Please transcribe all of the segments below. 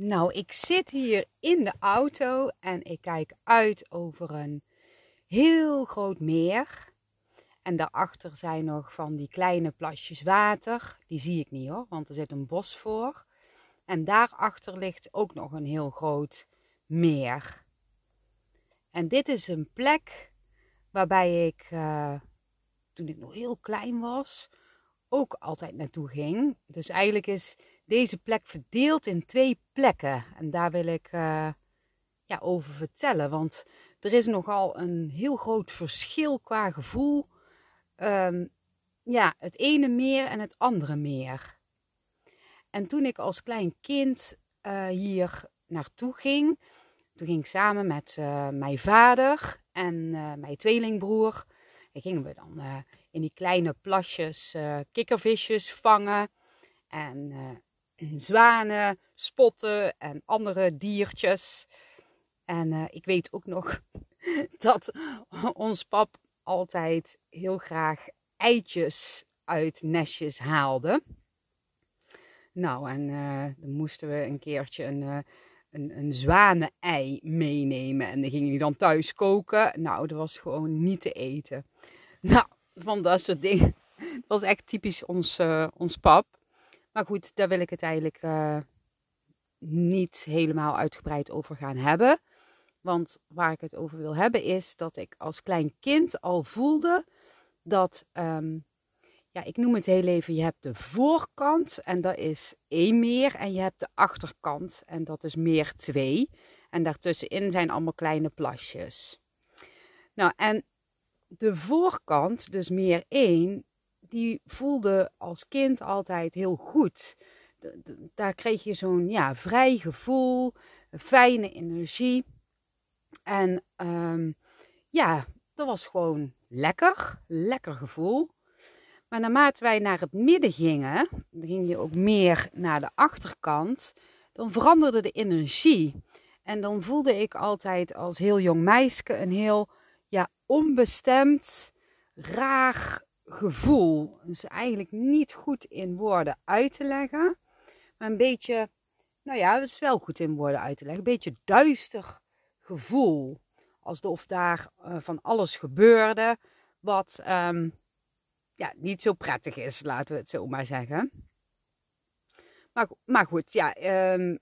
Nou, ik zit hier in de auto en ik kijk uit over een heel groot meer. En daarachter zijn nog van die kleine plasjes water. Die zie ik niet hoor, want er zit een bos voor. En daarachter ligt ook nog een heel groot meer. En dit is een plek waarbij ik, uh, toen ik nog heel klein was, ook altijd naartoe ging. Dus eigenlijk is deze plek verdeeld in twee plekken. En daar wil ik uh, ja, over vertellen. Want er is nogal een heel groot verschil qua gevoel. Um, ja, het ene meer en het andere meer. En toen ik als klein kind uh, hier naartoe ging, toen ging ik samen met uh, mijn vader en mijn tweelingbroer. En gingen we dan in die kleine plasjes kikkervisjes vangen. En zwanen spotten en andere diertjes. En uh, ik weet ook nog dat ons pap altijd heel graag eitjes uit nestjes haalde. Nou, en uh, dan moesten we een keertje een, uh, een, een zwanenei meenemen. En dan ging hij dan thuis koken. Nou, dat was gewoon niet te eten. Nou, van dat soort dingen. Dat was echt typisch ons, ons pap. Maar goed, daar wil ik het eigenlijk uh, niet helemaal uitgebreid over gaan hebben. Want waar ik het over wil hebben is dat ik als klein kind al voelde dat, um, ja, ik noem het heel even, je hebt de voorkant en dat is één meer. En je hebt de achterkant en dat is meer twee. En daartussenin zijn allemaal kleine plasjes. Nou, en de voorkant, dus meer één, die voelde als kind altijd heel goed. Daar kreeg je zo'n ja, vrij gevoel, fijne energie. En um, ja, dat was gewoon lekker, lekker gevoel. Maar naarmate wij naar het midden gingen, dan ging je ook meer naar de achterkant, dan veranderde de energie. En dan voelde ik altijd als heel jong meisje een heel ja, onbestemd, raar gevoel. Dus eigenlijk niet goed in woorden uit te leggen. Maar een beetje, nou ja, het is wel goed in woorden uit te leggen. Een beetje duister gevoel. Alsof daar uh, van alles gebeurde wat um, ja, niet zo prettig is, laten we het zo maar zeggen. Maar, maar goed, ja, um,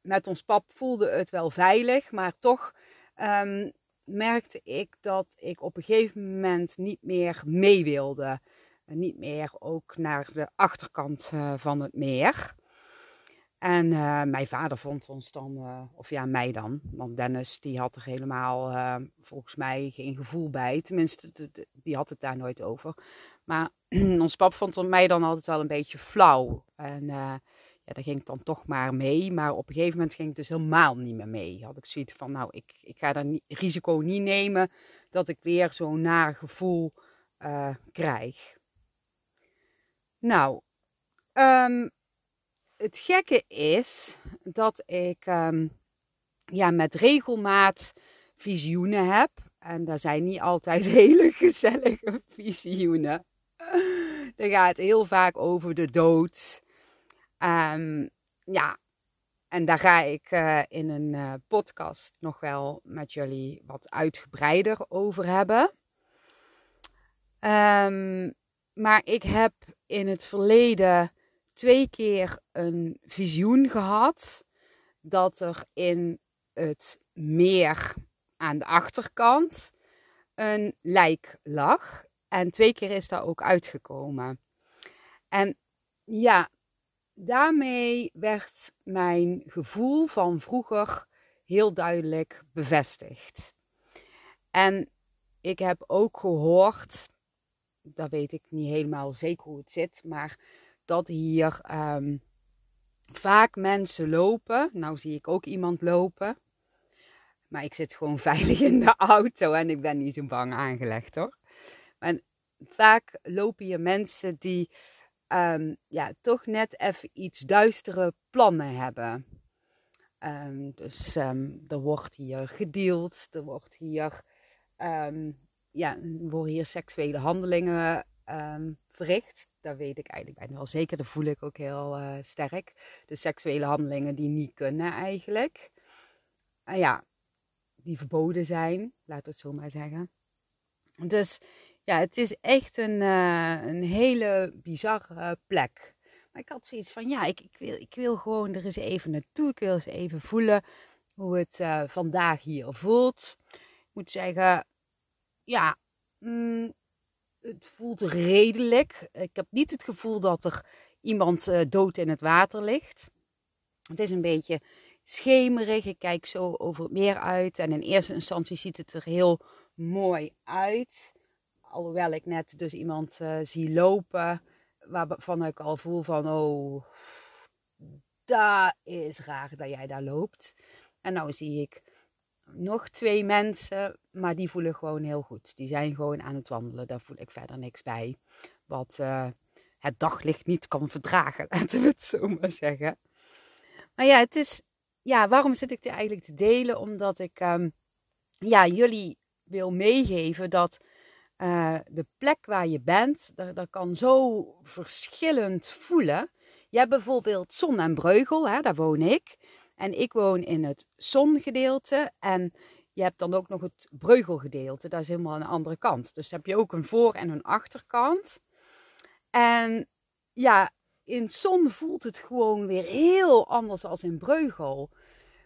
met ons pap voelde het wel veilig, maar toch um, merkte ik dat ik op een gegeven moment niet meer mee wilde. Niet meer ook naar de achterkant uh, van het meer. En uh, mijn vader vond ons dan, uh, of ja, mij dan. Want Dennis, die had er helemaal, volgens mij, geen gevoel bij. Tenminste, die had het daar nooit over. Maar ons pap vond mij dan altijd wel een beetje flauw. En ja, daar ging ik dan toch maar mee. Maar op een gegeven moment ging ik dus helemaal niet meer mee. Had ik zoiets van, nou, ik, ik ga dat risico niet nemen dat ik weer zo'n naar gevoel uh, krijg. Nou, um, het gekke is dat ik um, ja, met regelmaat visioenen heb. En dat zijn niet altijd hele gezellige visioenen. Dan gaat het heel vaak over de dood. Um, ja, en daar ga ik uh, in een uh, podcast nog wel met jullie wat uitgebreider over hebben. Um, maar ik heb in het verleden twee keer een visioen gehad dat er in het meer aan de achterkant een lijk lag. En twee keer is dat ook uitgekomen. En ja, daarmee werd mijn gevoel van vroeger heel duidelijk bevestigd. En ik heb ook gehoord, dat weet ik niet helemaal zeker hoe het zit, maar dat hier um, vaak mensen lopen. Nou zie ik ook iemand lopen. Maar ik zit gewoon veilig in de auto en ik ben niet zo bang aangelegd hoor. Maar vaak lopen hier mensen die um, ja, toch net even iets duistere plannen hebben. Um, dus um, er wordt hier gedeeld, er wordt hier, ja, worden hier seksuele handelingen verricht. dat weet ik eigenlijk bijna wel zeker. Dat voel ik ook heel uh, sterk. De seksuele handelingen die niet kunnen eigenlijk. Uh, ja, die verboden zijn, we het zo maar zeggen. Dus ja, het is echt een, uh, een hele bizarre plek. Maar ik had zoiets van, ja, ik, ik, wil, ik wil gewoon er eens even naartoe. Ik wil eens even voelen hoe het uh, vandaag hier voelt. Ik moet zeggen, ja, mm, het voelt redelijk. Ik heb niet het gevoel dat er iemand uh, dood in het water ligt. Het is een beetje schemerig. Ik kijk zo over het meer uit. En in eerste instantie ziet het er heel mooi uit. Alhoewel ik net dus iemand uh, zie lopen. Waarvan ik al voel van, oh, dat is raar dat jij daar loopt. En nou zie ik nog twee mensen, maar die voelen gewoon heel goed. Die zijn gewoon aan het wandelen. Daar voel ik verder niks bij. Wat uh, het daglicht niet kan verdragen, laten we het zo maar zeggen. Maar ja, het is. Ja, waarom zit ik dit eigenlijk te delen? Omdat ik um, ja, jullie wil meegeven dat uh, de plek waar je bent, dat, kan zo verschillend voelen. Je hebt bijvoorbeeld Zon en Breugel, hè, daar woon ik. En ik woon in het zongedeelte. En je hebt dan ook nog het breugelgedeelte. Dat is helemaal aan de andere kant. Dus heb je ook een voor- en een achterkant. En ja, in zon voelt het gewoon weer heel anders dan in breugel.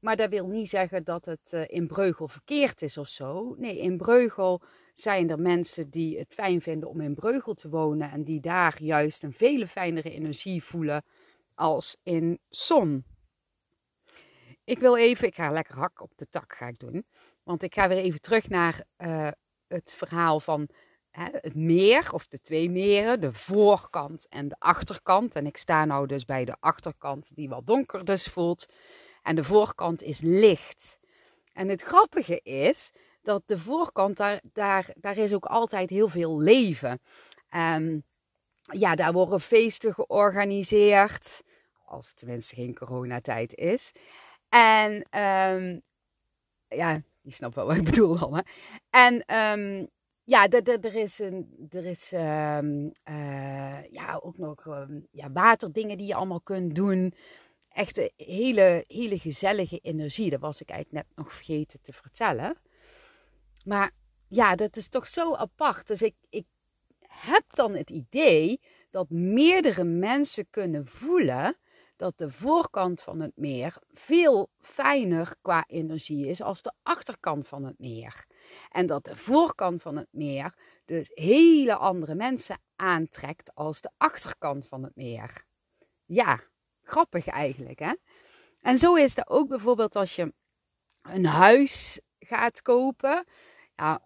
Maar dat wil niet zeggen dat het uh, in Breugel verkeerd is of zo. Nee, in Breugel zijn er mensen die het fijn vinden om in Breugel te wonen. En die daar juist een vele fijnere energie voelen als in zon. Ik wil even, ik ga lekker hak op de tak ga ik doen. Want ik ga weer even terug naar uh, het verhaal van hè, het meer of de twee meren. De voorkant en de achterkant. En ik sta nou dus bij de achterkant die wat donker dus voelt. En de voorkant is licht. En het grappige is dat de voorkant, daar, daar, daar is ook altijd heel veel leven. Um, ja, daar worden feesten georganiseerd. Als het tenminste geen coronatijd is. En um, ja, je snapt wel wat ik bedoel dan. Hè? En um, ja, er is, een, er is uh, ja, ook nog um, ja, waterdingen die je allemaal kunt doen. Echt een hele, hele gezellige energie. Dat was ik eigenlijk net nog vergeten te vertellen. Maar ja, dat is toch zo apart. Dus ik, ik heb dan het idee dat meerdere mensen kunnen voelen dat de voorkant van het meer veel fijner qua energie is als de achterkant van het meer. En dat de voorkant van het meer dus hele andere mensen aantrekt als de achterkant van het meer. Ja, grappig eigenlijk hè. En zo is dat ook bijvoorbeeld als je een huis gaat kopen. Ja,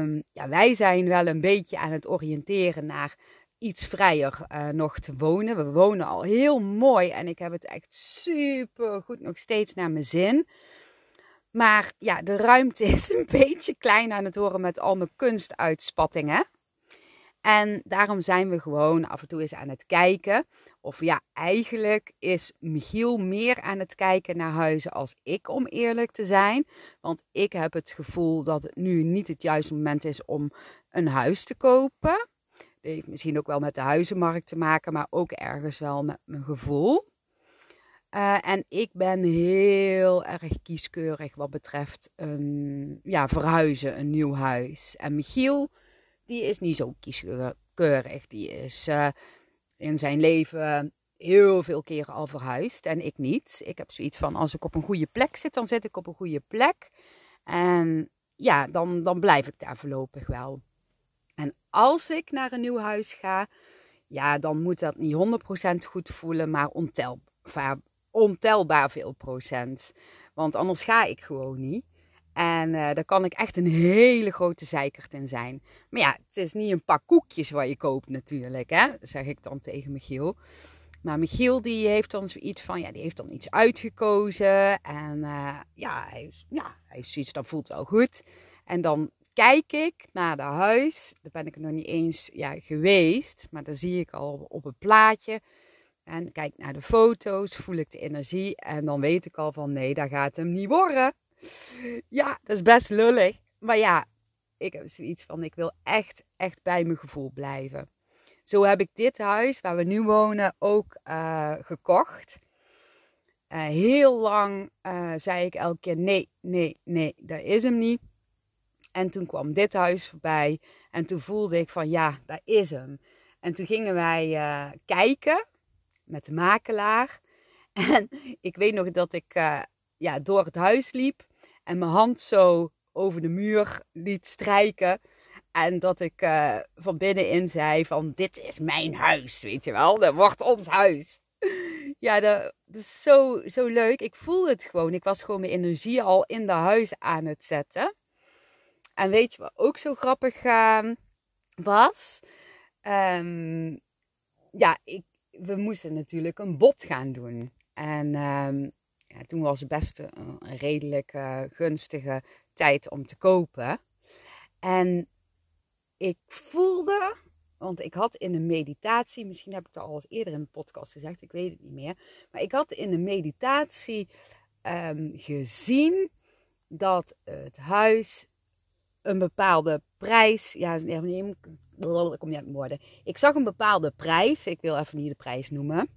um, ja, wij zijn wel een beetje aan het oriënteren naar iets vrijer uh, nog te wonen. We wonen al heel mooi en ik heb het echt super goed nog steeds naar mijn zin. Maar ja, de ruimte is een beetje klein aan het horen met al mijn kunstuitspattingen. En daarom zijn we gewoon af en toe eens aan het kijken. Of ja, eigenlijk is Michiel meer aan het kijken naar huizen als ik, om eerlijk te zijn. Want ik heb het gevoel dat het nu niet het juiste moment is om een huis te kopen heeft misschien ook wel met de huizenmarkt te maken, maar ook ergens wel met mijn gevoel. Uh, en ik ben heel erg kieskeurig wat betreft een, ja, verhuizen, een nieuw huis. En Michiel, die is niet zo kieskeurig. Die is uh, in zijn leven heel veel keren al verhuisd en ik niet. Ik heb zoiets van, als ik op een goede plek zit, dan zit ik op een goede plek. En ja, dan, dan blijf ik daar voorlopig wel. En als ik naar een nieuw huis ga, ja, dan moet dat niet 100% goed voelen, maar ontelbaar, ontelbaar veel procent. Want anders ga ik gewoon niet. En uh, daar kan ik echt een hele grote zeikert in zijn. Maar ja, het is niet een pak koekjes wat je koopt natuurlijk, hè? zeg ik dan tegen Michiel. Maar Michiel die heeft dan zoiets van, ja, die heeft dan iets uitgekozen. En uh, ja, hij, ja, hij is zoiets, dat voelt wel goed. En dan kijk ik naar de huis. Daar ben ik nog niet eens ja, geweest, maar daar zie ik al op het plaatje. En kijk naar de foto's, voel ik de energie en dan weet ik al van nee, dat gaat hem niet worden. Ja, dat is best lullig. Maar ja, ik heb zoiets van ik wil echt, echt bij mijn gevoel blijven. zo heb ik dit huis waar we nu wonen ook uh, gekocht. Uh, heel lang uh, zei ik elke keer nee, nee, nee, dat is hem niet. En toen kwam dit huis voorbij en toen voelde ik van ja, dat is hem. En toen gingen wij kijken met de makelaar. En ik weet nog dat ik ja, door het huis liep en mijn hand zo over de muur liet strijken. En dat ik uh, van binnenin zei van dit is mijn huis, weet je wel. Dat wordt ons huis. Ja, dat, is zo, zo leuk. Ik voelde het gewoon. Ik was gewoon mijn energie al in de huis aan het zetten. En weet je wat ook zo grappig uh, was? Um, ja, ik, we moesten natuurlijk een bod gaan doen. En um, toen was het best een, redelijk gunstige tijd om te kopen. En ik voelde, want ik had in de meditatie, misschien heb ik het al eens eerder in de podcast gezegd, ik weet het niet meer. Maar ik had in de meditatie um, gezien dat het huis een bepaalde prijs, ja, nee, ik kom niet uit mijn woorden. Ik zag een bepaalde prijs, ik wil even niet de prijs noemen.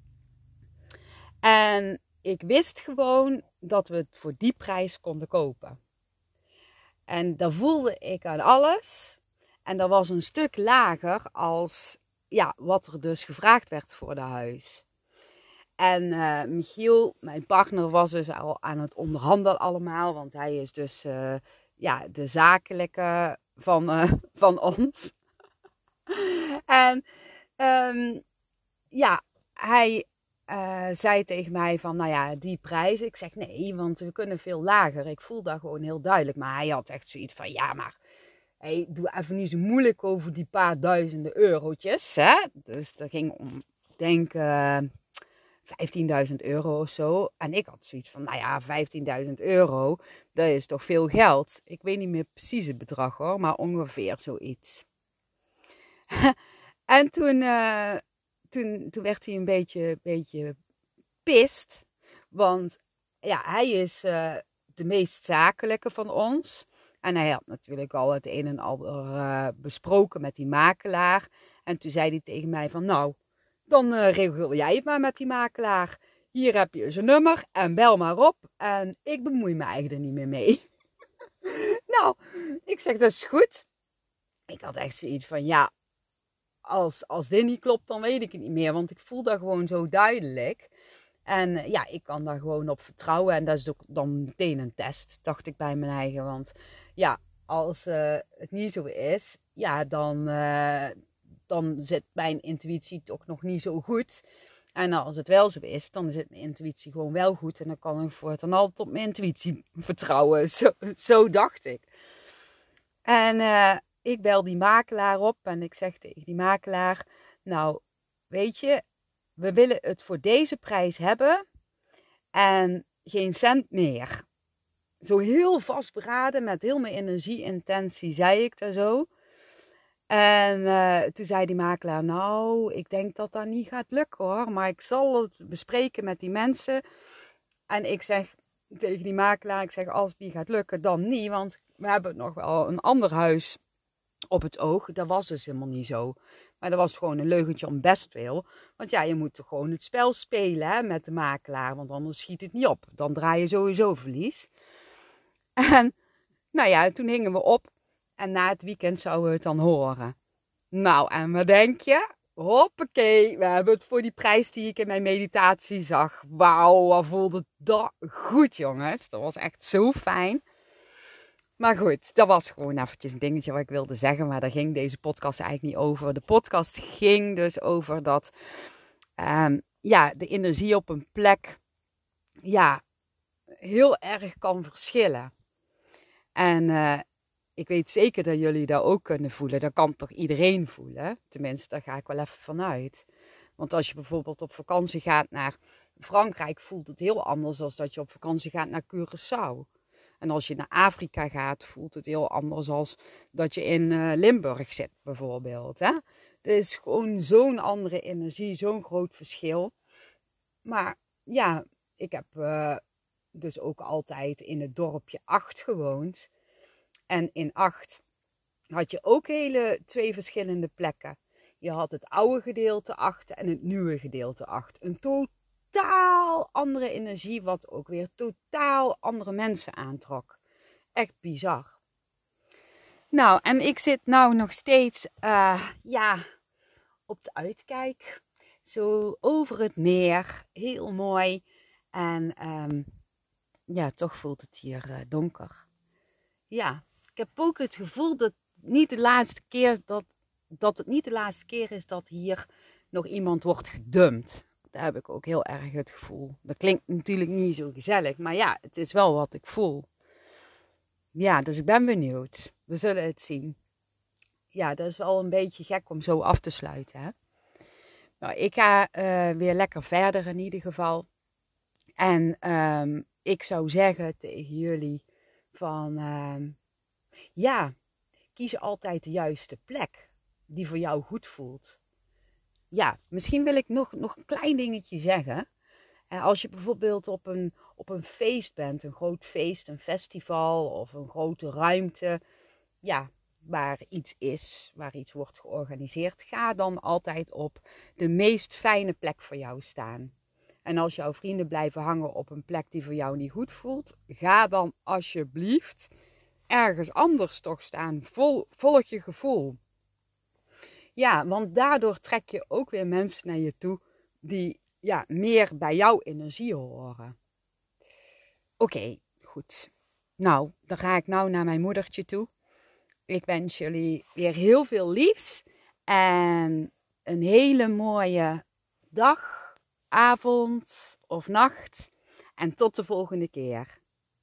En ik wist gewoon dat we het voor die prijs konden kopen. En dat voelde ik aan alles. En dat was een stuk lager als ja, wat er dus gevraagd werd voor de huis. En uh, Michiel, mijn partner, was dus al aan het onderhandelen allemaal. Want hij is dus uh, ja, de zakelijke van, uh, van ons. en um, ja, hij zei tegen mij van, nou ja, die prijs. Ik zeg nee, want we kunnen veel lager. Ik voel dat gewoon heel duidelijk. Maar hij had echt zoiets van, ja, maar hey, doe even niet zo moeilijk over die paar duizenden eurotjes. Hè? Dus dat ging om, denk uh, eh, 15.000 euro of zo. En ik had zoiets van, nou ja, 15.000 euro, dat is toch veel geld. Ik weet niet meer precies het bedrag hoor, maar ongeveer zoiets. en toen, uh, toen, werd hij een beetje, beetje pist. Want ja, hij is uh, de meest zakelijke van ons. En hij had natuurlijk al het een en ander uh, besproken met die makelaar. En toen zei hij tegen mij van, nou, dan uh, regel jij het maar met die makelaar. Hier heb je zijn nummer en bel maar op. En ik bemoei me eigenlijk er niet meer mee. nou, ik zeg, dat is goed. Ik had echt zoiets van, ja, als, als dit niet klopt, dan weet ik het niet meer. Want ik voel dat gewoon zo duidelijk. En eh, ja, ik kan daar gewoon op vertrouwen. En dat is ook dan meteen een test, dacht ik bij mijn eigen. Want ja, als uh, het niet zo is, ja, dan, uh, dan zit mijn intuïtie toch nog niet zo goed. En als het wel zo is, dan zit mijn intuïtie gewoon wel goed. En dan kan ik voortaan altijd op mijn intuïtie vertrouwen. Zo, zo dacht ik. En uh, ik bel die makelaar op en ik zeg tegen die makelaar: Nou, weet je, we willen het voor deze prijs hebben en geen cent meer zo heel vastberaden met heel mijn energie-intentie zei ik daar zo. En uh, toen zei die makelaar, nou, ik denk dat dat niet gaat lukken hoor, maar ik zal het bespreken met die mensen. En ik zeg tegen die makelaar, ik zeg, als niet gaat lukken, dan niet, want we hebben nog wel een ander huis op het oog. Dat was dus helemaal niet zo. Maar dat was gewoon een leugentje om best wil. Want ja, je moet toch gewoon het spel spelen hè, met de makelaar, want anders schiet het niet op. Dan draai je sowieso verlies. En nou ja, toen hingen we op. En na het weekend zouden we het dan horen. Nou, en wat denk je? Hoppakee, we hebben het voor die prijs die ik in mijn meditatie zag. Wauw, wat voelde dat goed, jongens. Dat was echt zo fijn. Maar goed, dat was gewoon eventjes een dingetje wat ik wilde zeggen. Maar daar ging deze podcast eigenlijk niet over. De podcast ging dus over dat um, ja, de energie op een plek ja, heel erg kan verschillen. En uh, ik weet zeker dat jullie dat ook kunnen voelen. Dat kan toch iedereen voelen? Tenminste, daar ga ik wel even vanuit. Want als je bijvoorbeeld op vakantie gaat naar Frankrijk, voelt het heel anders dan dat je op vakantie gaat naar Curaçao. En als je naar Afrika gaat, voelt het heel anders dan dat je in uh, Limburg zit, bijvoorbeeld. Hè? Is gewoon zo'n andere energie, zo'n groot verschil. Maar ja, ik heb uh, dus ook altijd in het dorpje 8 gewoond. En in 8 had je ook hele twee verschillende plekken. Je had het oude gedeelte 8 en het nieuwe gedeelte 8. Een totaal andere energie, wat ook weer totaal andere mensen aantrok. Echt bizar. Nou, en ik zit nou nog steeds, uh, ja, op de uitkijk. Zo over het meer. Heel mooi. En um, ja, toch voelt het hier uh, donker. Ja, ik heb ook het gevoel dat niet de laatste keer dat, dat het niet de laatste keer is dat hier nog iemand wordt gedumpt. Daar heb ik ook heel erg het gevoel. Dat klinkt natuurlijk niet zo gezellig, maar ja, het is wel wat ik voel. Ja, dus ik ben benieuwd. We zullen het zien. Ja, dat is wel een beetje gek om zo af te sluiten. Hè? Nou, ik ga uh, weer lekker verder in ieder geval. En um, ik zou zeggen tegen jullie van um, ja, kies altijd de juiste plek die voor jou goed voelt. Ja, misschien wil ik nog, nog een klein dingetje zeggen. Als je bijvoorbeeld op een, op een feest bent, een groot feest, een festival of een grote ruimte, ja, waar iets is, waar iets wordt georganiseerd, ga dan altijd op de meest fijne plek voor jou staan. En als jouw vrienden blijven hangen op een plek die voor jou niet goed voelt, ga dan alsjeblieft ergens anders toch staan. Vol, volg je gevoel. Ja, want daardoor trek je ook weer mensen naar je toe die ja, meer bij jouw energie horen. Oké, goed. Nou, dan ga ik nou naar mijn moedertje toe. Ik wens jullie weer heel veel liefs en een hele mooie dag, avond of nacht. En tot de volgende keer.